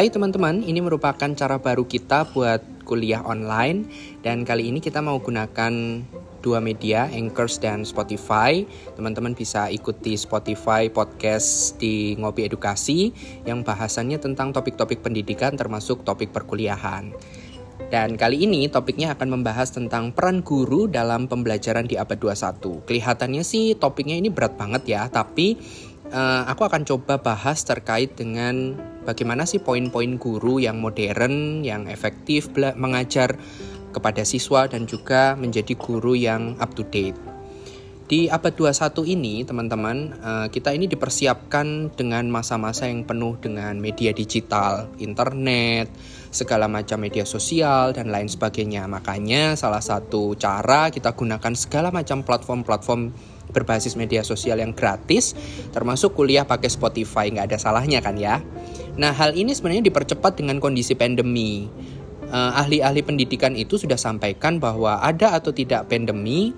Hai teman-teman, ini merupakan cara baru kita buat kuliah online dan kali ini kita mau gunakan dua media, Anchors dan Spotify. Teman-teman bisa ikuti Spotify podcast di Ngopi Edukasi yang bahasannya tentang topik-topik pendidikan termasuk topik perkuliahan. Dan kali ini topiknya akan membahas tentang peran guru dalam pembelajaran di abad 21. Kelihatannya sih topiknya ini berat banget ya, tapi uh, aku akan coba bahas terkait dengan bagaimana sih poin-poin guru yang modern, yang efektif mengajar kepada siswa dan juga menjadi guru yang up to date. Di abad 21 ini, teman-teman, eh, kita ini dipersiapkan dengan masa-masa yang penuh dengan media digital, internet, segala macam media sosial, dan lain sebagainya. Makanya salah satu cara kita gunakan segala macam platform-platform berbasis media sosial yang gratis, termasuk kuliah pakai Spotify, nggak ada salahnya kan ya. Nah, hal ini sebenarnya dipercepat dengan kondisi pandemi. Eh, ahli-ahli pendidikan itu sudah sampaikan bahwa ada atau tidak pandemi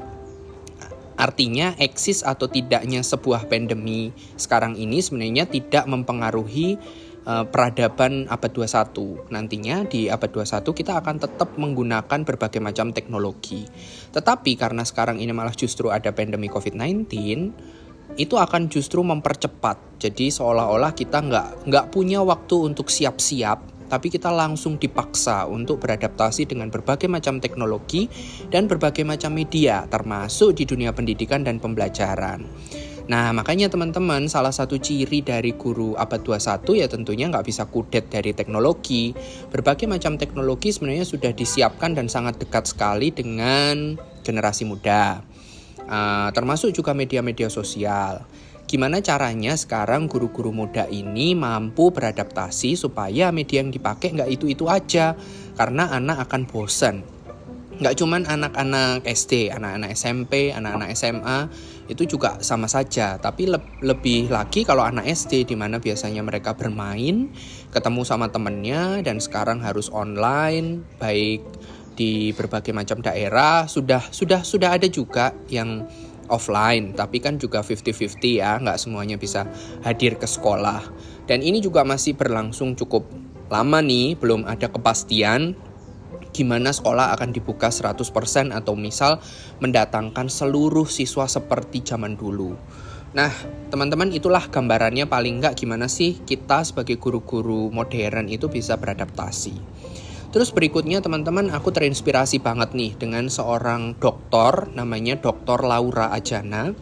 Artinya eksis atau tidaknya sebuah pandemi sekarang ini sebenarnya tidak mempengaruhi uh, peradaban abad 21. Nantinya di abad 21 kita akan tetap menggunakan berbagai macam teknologi. Tetapi karena sekarang ini malah justru ada pandemi COVID-19, itu akan justru mempercepat. Jadi seolah-olah kita nggak nggak punya waktu untuk siap-siap tapi kita langsung dipaksa untuk beradaptasi dengan berbagai macam teknologi dan berbagai macam media, termasuk di dunia pendidikan dan pembelajaran. Nah, makanya teman-teman, salah satu ciri dari guru abad 21 ya tentunya nggak bisa kudet dari teknologi. Berbagai macam teknologi sebenarnya sudah disiapkan dan sangat dekat sekali dengan generasi muda. Uh, termasuk juga media-media sosial. Gimana caranya sekarang guru-guru muda ini mampu beradaptasi supaya media yang dipakai nggak itu-itu aja karena anak akan bosan. Nggak cuman anak-anak SD, anak-anak SMP, anak-anak SMA itu juga sama saja. Tapi le lebih lagi kalau anak SD di mana biasanya mereka bermain, ketemu sama temennya dan sekarang harus online, baik di berbagai macam daerah sudah sudah sudah ada juga yang offline, tapi kan juga 50-50 ya, nggak semuanya bisa hadir ke sekolah. Dan ini juga masih berlangsung cukup lama nih, belum ada kepastian gimana sekolah akan dibuka 100% atau misal mendatangkan seluruh siswa seperti zaman dulu. Nah, teman-teman itulah gambarannya paling nggak gimana sih kita sebagai guru-guru modern itu bisa beradaptasi. Terus berikutnya teman-teman aku terinspirasi banget nih dengan seorang dokter namanya Dr. Laura Ajana.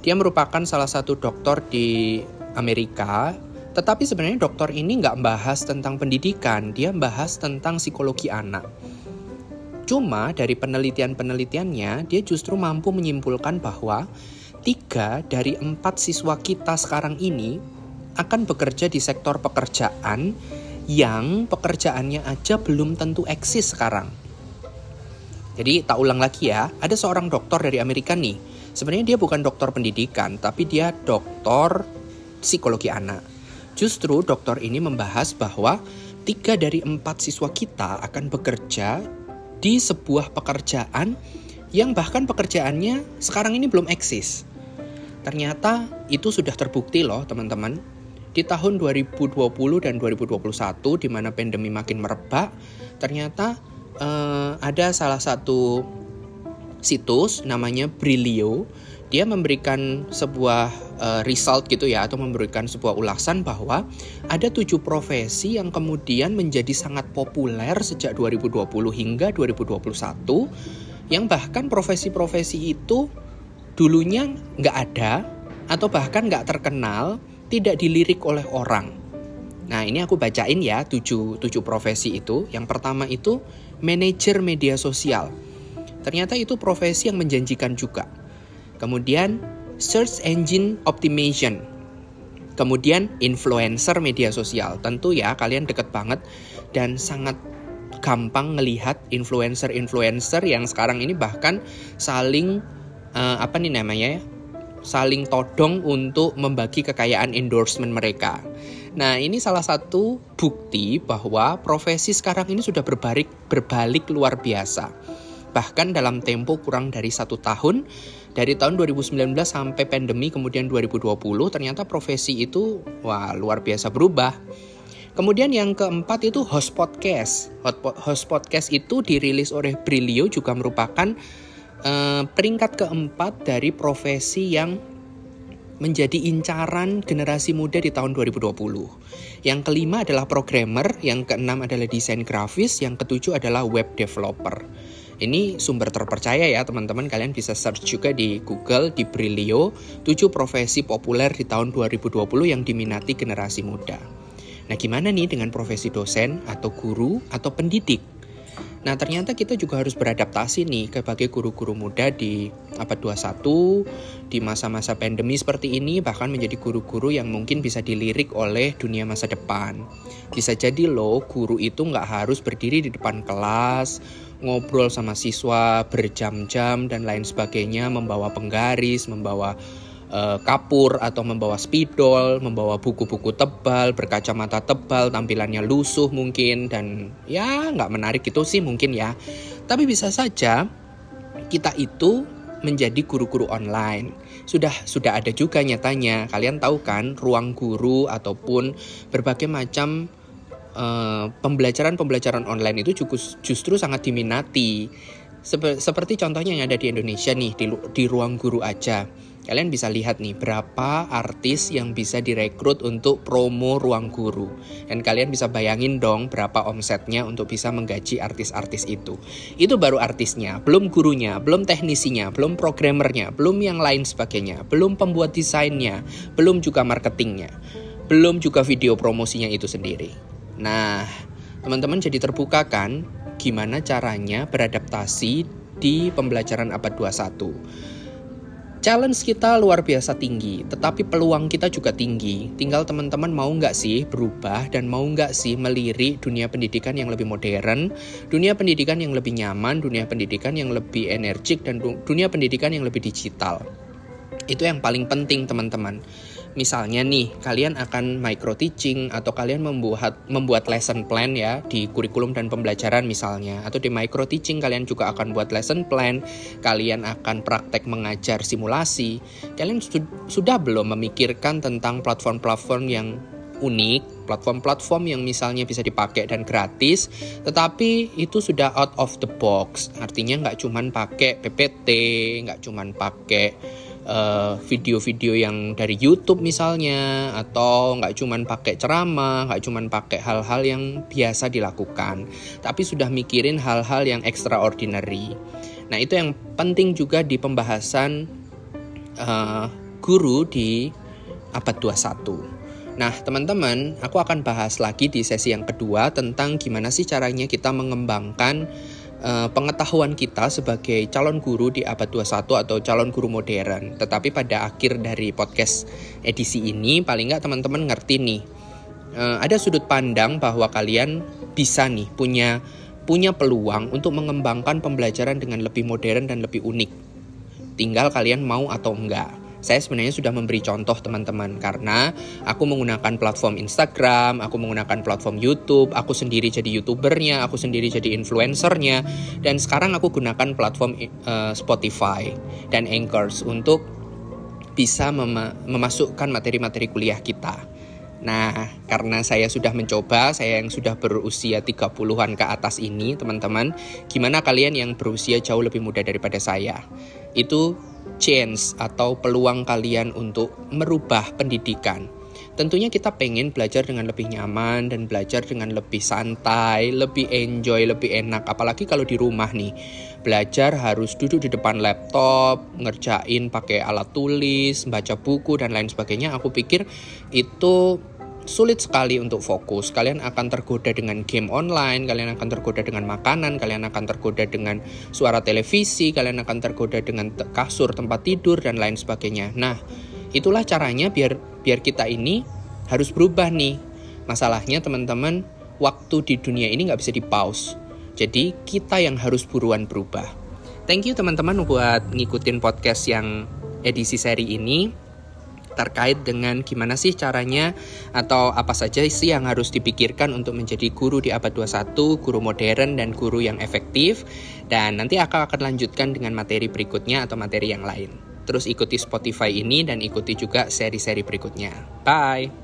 Dia merupakan salah satu dokter di Amerika. Tetapi sebenarnya dokter ini nggak membahas tentang pendidikan, dia membahas tentang psikologi anak. Cuma dari penelitian-penelitiannya, dia justru mampu menyimpulkan bahwa tiga dari empat siswa kita sekarang ini akan bekerja di sektor pekerjaan yang pekerjaannya aja belum tentu eksis sekarang. Jadi tak ulang lagi ya, ada seorang dokter dari Amerika nih. Sebenarnya dia bukan dokter pendidikan, tapi dia dokter psikologi anak. Justru dokter ini membahas bahwa tiga dari empat siswa kita akan bekerja di sebuah pekerjaan yang bahkan pekerjaannya sekarang ini belum eksis. Ternyata itu sudah terbukti loh teman-teman di tahun 2020 dan 2021 di mana pandemi makin merebak, ternyata uh, ada salah satu situs namanya Brilio. Dia memberikan sebuah uh, result gitu ya atau memberikan sebuah ulasan bahwa ada tujuh profesi yang kemudian menjadi sangat populer sejak 2020 hingga 2021 yang bahkan profesi-profesi itu dulunya nggak ada atau bahkan nggak terkenal tidak dilirik oleh orang. Nah ini aku bacain ya tujuh, tujuh profesi itu. Yang pertama itu manajer media sosial. Ternyata itu profesi yang menjanjikan juga. Kemudian search engine optimization. Kemudian influencer media sosial. Tentu ya kalian deket banget dan sangat gampang melihat influencer-influencer yang sekarang ini bahkan saling uh, apa nih namanya ya saling todong untuk membagi kekayaan endorsement mereka. Nah, ini salah satu bukti bahwa profesi sekarang ini sudah berbalik, berbalik luar biasa. Bahkan dalam tempo kurang dari satu tahun, dari tahun 2019 sampai pandemi kemudian 2020, ternyata profesi itu wah luar biasa berubah. Kemudian yang keempat itu host podcast. Host podcast itu dirilis oleh Brilio juga merupakan uh, peringkat keempat dari profesi yang menjadi incaran generasi muda di tahun 2020. Yang kelima adalah programmer, yang keenam adalah desain grafis, yang ketujuh adalah web developer. Ini sumber terpercaya ya teman-teman kalian bisa search juga di Google di Brilio 7 profesi populer di tahun 2020 yang diminati generasi muda. Nah gimana nih dengan profesi dosen atau guru atau pendidik? Nah ternyata kita juga harus beradaptasi nih sebagai guru-guru muda di abad 21 di masa-masa pandemi seperti ini bahkan menjadi guru-guru yang mungkin bisa dilirik oleh dunia masa depan. Bisa jadi loh guru itu nggak harus berdiri di depan kelas, ngobrol sama siswa berjam-jam dan lain sebagainya, membawa penggaris, membawa uh, kapur atau membawa spidol, membawa buku-buku tebal, berkacamata tebal, tampilannya lusuh mungkin dan ya nggak menarik itu sih mungkin ya. Tapi bisa saja kita itu menjadi guru-guru online. Sudah sudah ada juga nyatanya. Kalian tahu kan ruang guru ataupun berbagai macam uh, pembelajaran-pembelajaran online itu justru sangat diminati. Seperti contohnya yang ada di Indonesia nih di, di ruang guru aja Kalian bisa lihat nih berapa artis yang bisa direkrut untuk promo ruang guru. Dan kalian bisa bayangin dong berapa omsetnya untuk bisa menggaji artis-artis itu. Itu baru artisnya, belum gurunya, belum teknisinya, belum programmernya, belum yang lain sebagainya, belum pembuat desainnya, belum juga marketingnya, belum juga video promosinya itu sendiri. Nah, teman-teman jadi terbuka kan gimana caranya beradaptasi di pembelajaran abad 21. Challenge kita luar biasa tinggi, tetapi peluang kita juga tinggi. Tinggal teman-teman mau nggak sih berubah dan mau nggak sih melirik dunia pendidikan yang lebih modern, dunia pendidikan yang lebih nyaman, dunia pendidikan yang lebih energik, dan dunia pendidikan yang lebih digital. Itu yang paling penting teman-teman. Misalnya nih, kalian akan micro teaching atau kalian membuat membuat lesson plan ya di kurikulum dan pembelajaran misalnya atau di micro teaching kalian juga akan buat lesson plan, kalian akan praktek mengajar simulasi. Kalian su sudah belum memikirkan tentang platform-platform yang unik, platform-platform yang misalnya bisa dipakai dan gratis, tetapi itu sudah out of the box. Artinya nggak cuman pakai PPT, nggak cuman pakai Eh, video-video uh, yang dari YouTube misalnya atau nggak cuman pakai ceramah, nggak cuman pakai hal-hal yang biasa dilakukan, tapi sudah mikirin hal-hal yang extraordinary. Nah itu yang penting juga di pembahasan uh, guru di abad 21. Nah, teman-teman, aku akan bahas lagi di sesi yang kedua tentang gimana sih caranya kita mengembangkan uh, pengetahuan kita sebagai calon guru di abad 21 atau calon guru modern. Tetapi pada akhir dari podcast edisi ini paling nggak teman-teman ngerti nih. Uh, ada sudut pandang bahwa kalian bisa nih punya punya peluang untuk mengembangkan pembelajaran dengan lebih modern dan lebih unik. Tinggal kalian mau atau enggak saya sebenarnya sudah memberi contoh teman-teman karena aku menggunakan platform Instagram, aku menggunakan platform YouTube, aku sendiri jadi youtubernya, aku sendiri jadi influencernya, dan sekarang aku gunakan platform uh, Spotify dan Anchors untuk bisa mem memasukkan materi-materi kuliah kita. Nah, karena saya sudah mencoba, saya yang sudah berusia 30-an ke atas ini, teman-teman, gimana kalian yang berusia jauh lebih muda daripada saya? Itu chance atau peluang kalian untuk merubah pendidikan. Tentunya kita pengen belajar dengan lebih nyaman dan belajar dengan lebih santai, lebih enjoy, lebih enak. Apalagi kalau di rumah nih, belajar harus duduk di depan laptop, ngerjain pakai alat tulis, baca buku dan lain sebagainya. Aku pikir itu sulit sekali untuk fokus. Kalian akan tergoda dengan game online, kalian akan tergoda dengan makanan, kalian akan tergoda dengan suara televisi, kalian akan tergoda dengan kasur tempat tidur dan lain sebagainya. Nah, itulah caranya biar biar kita ini harus berubah nih. Masalahnya teman-teman, waktu di dunia ini nggak bisa di pause. Jadi kita yang harus buruan berubah. Thank you teman-teman buat ngikutin podcast yang edisi seri ini terkait dengan gimana sih caranya atau apa saja sih yang harus dipikirkan untuk menjadi guru di abad 21, guru modern dan guru yang efektif. Dan nanti aku akan lanjutkan dengan materi berikutnya atau materi yang lain. Terus ikuti Spotify ini dan ikuti juga seri-seri berikutnya. Bye.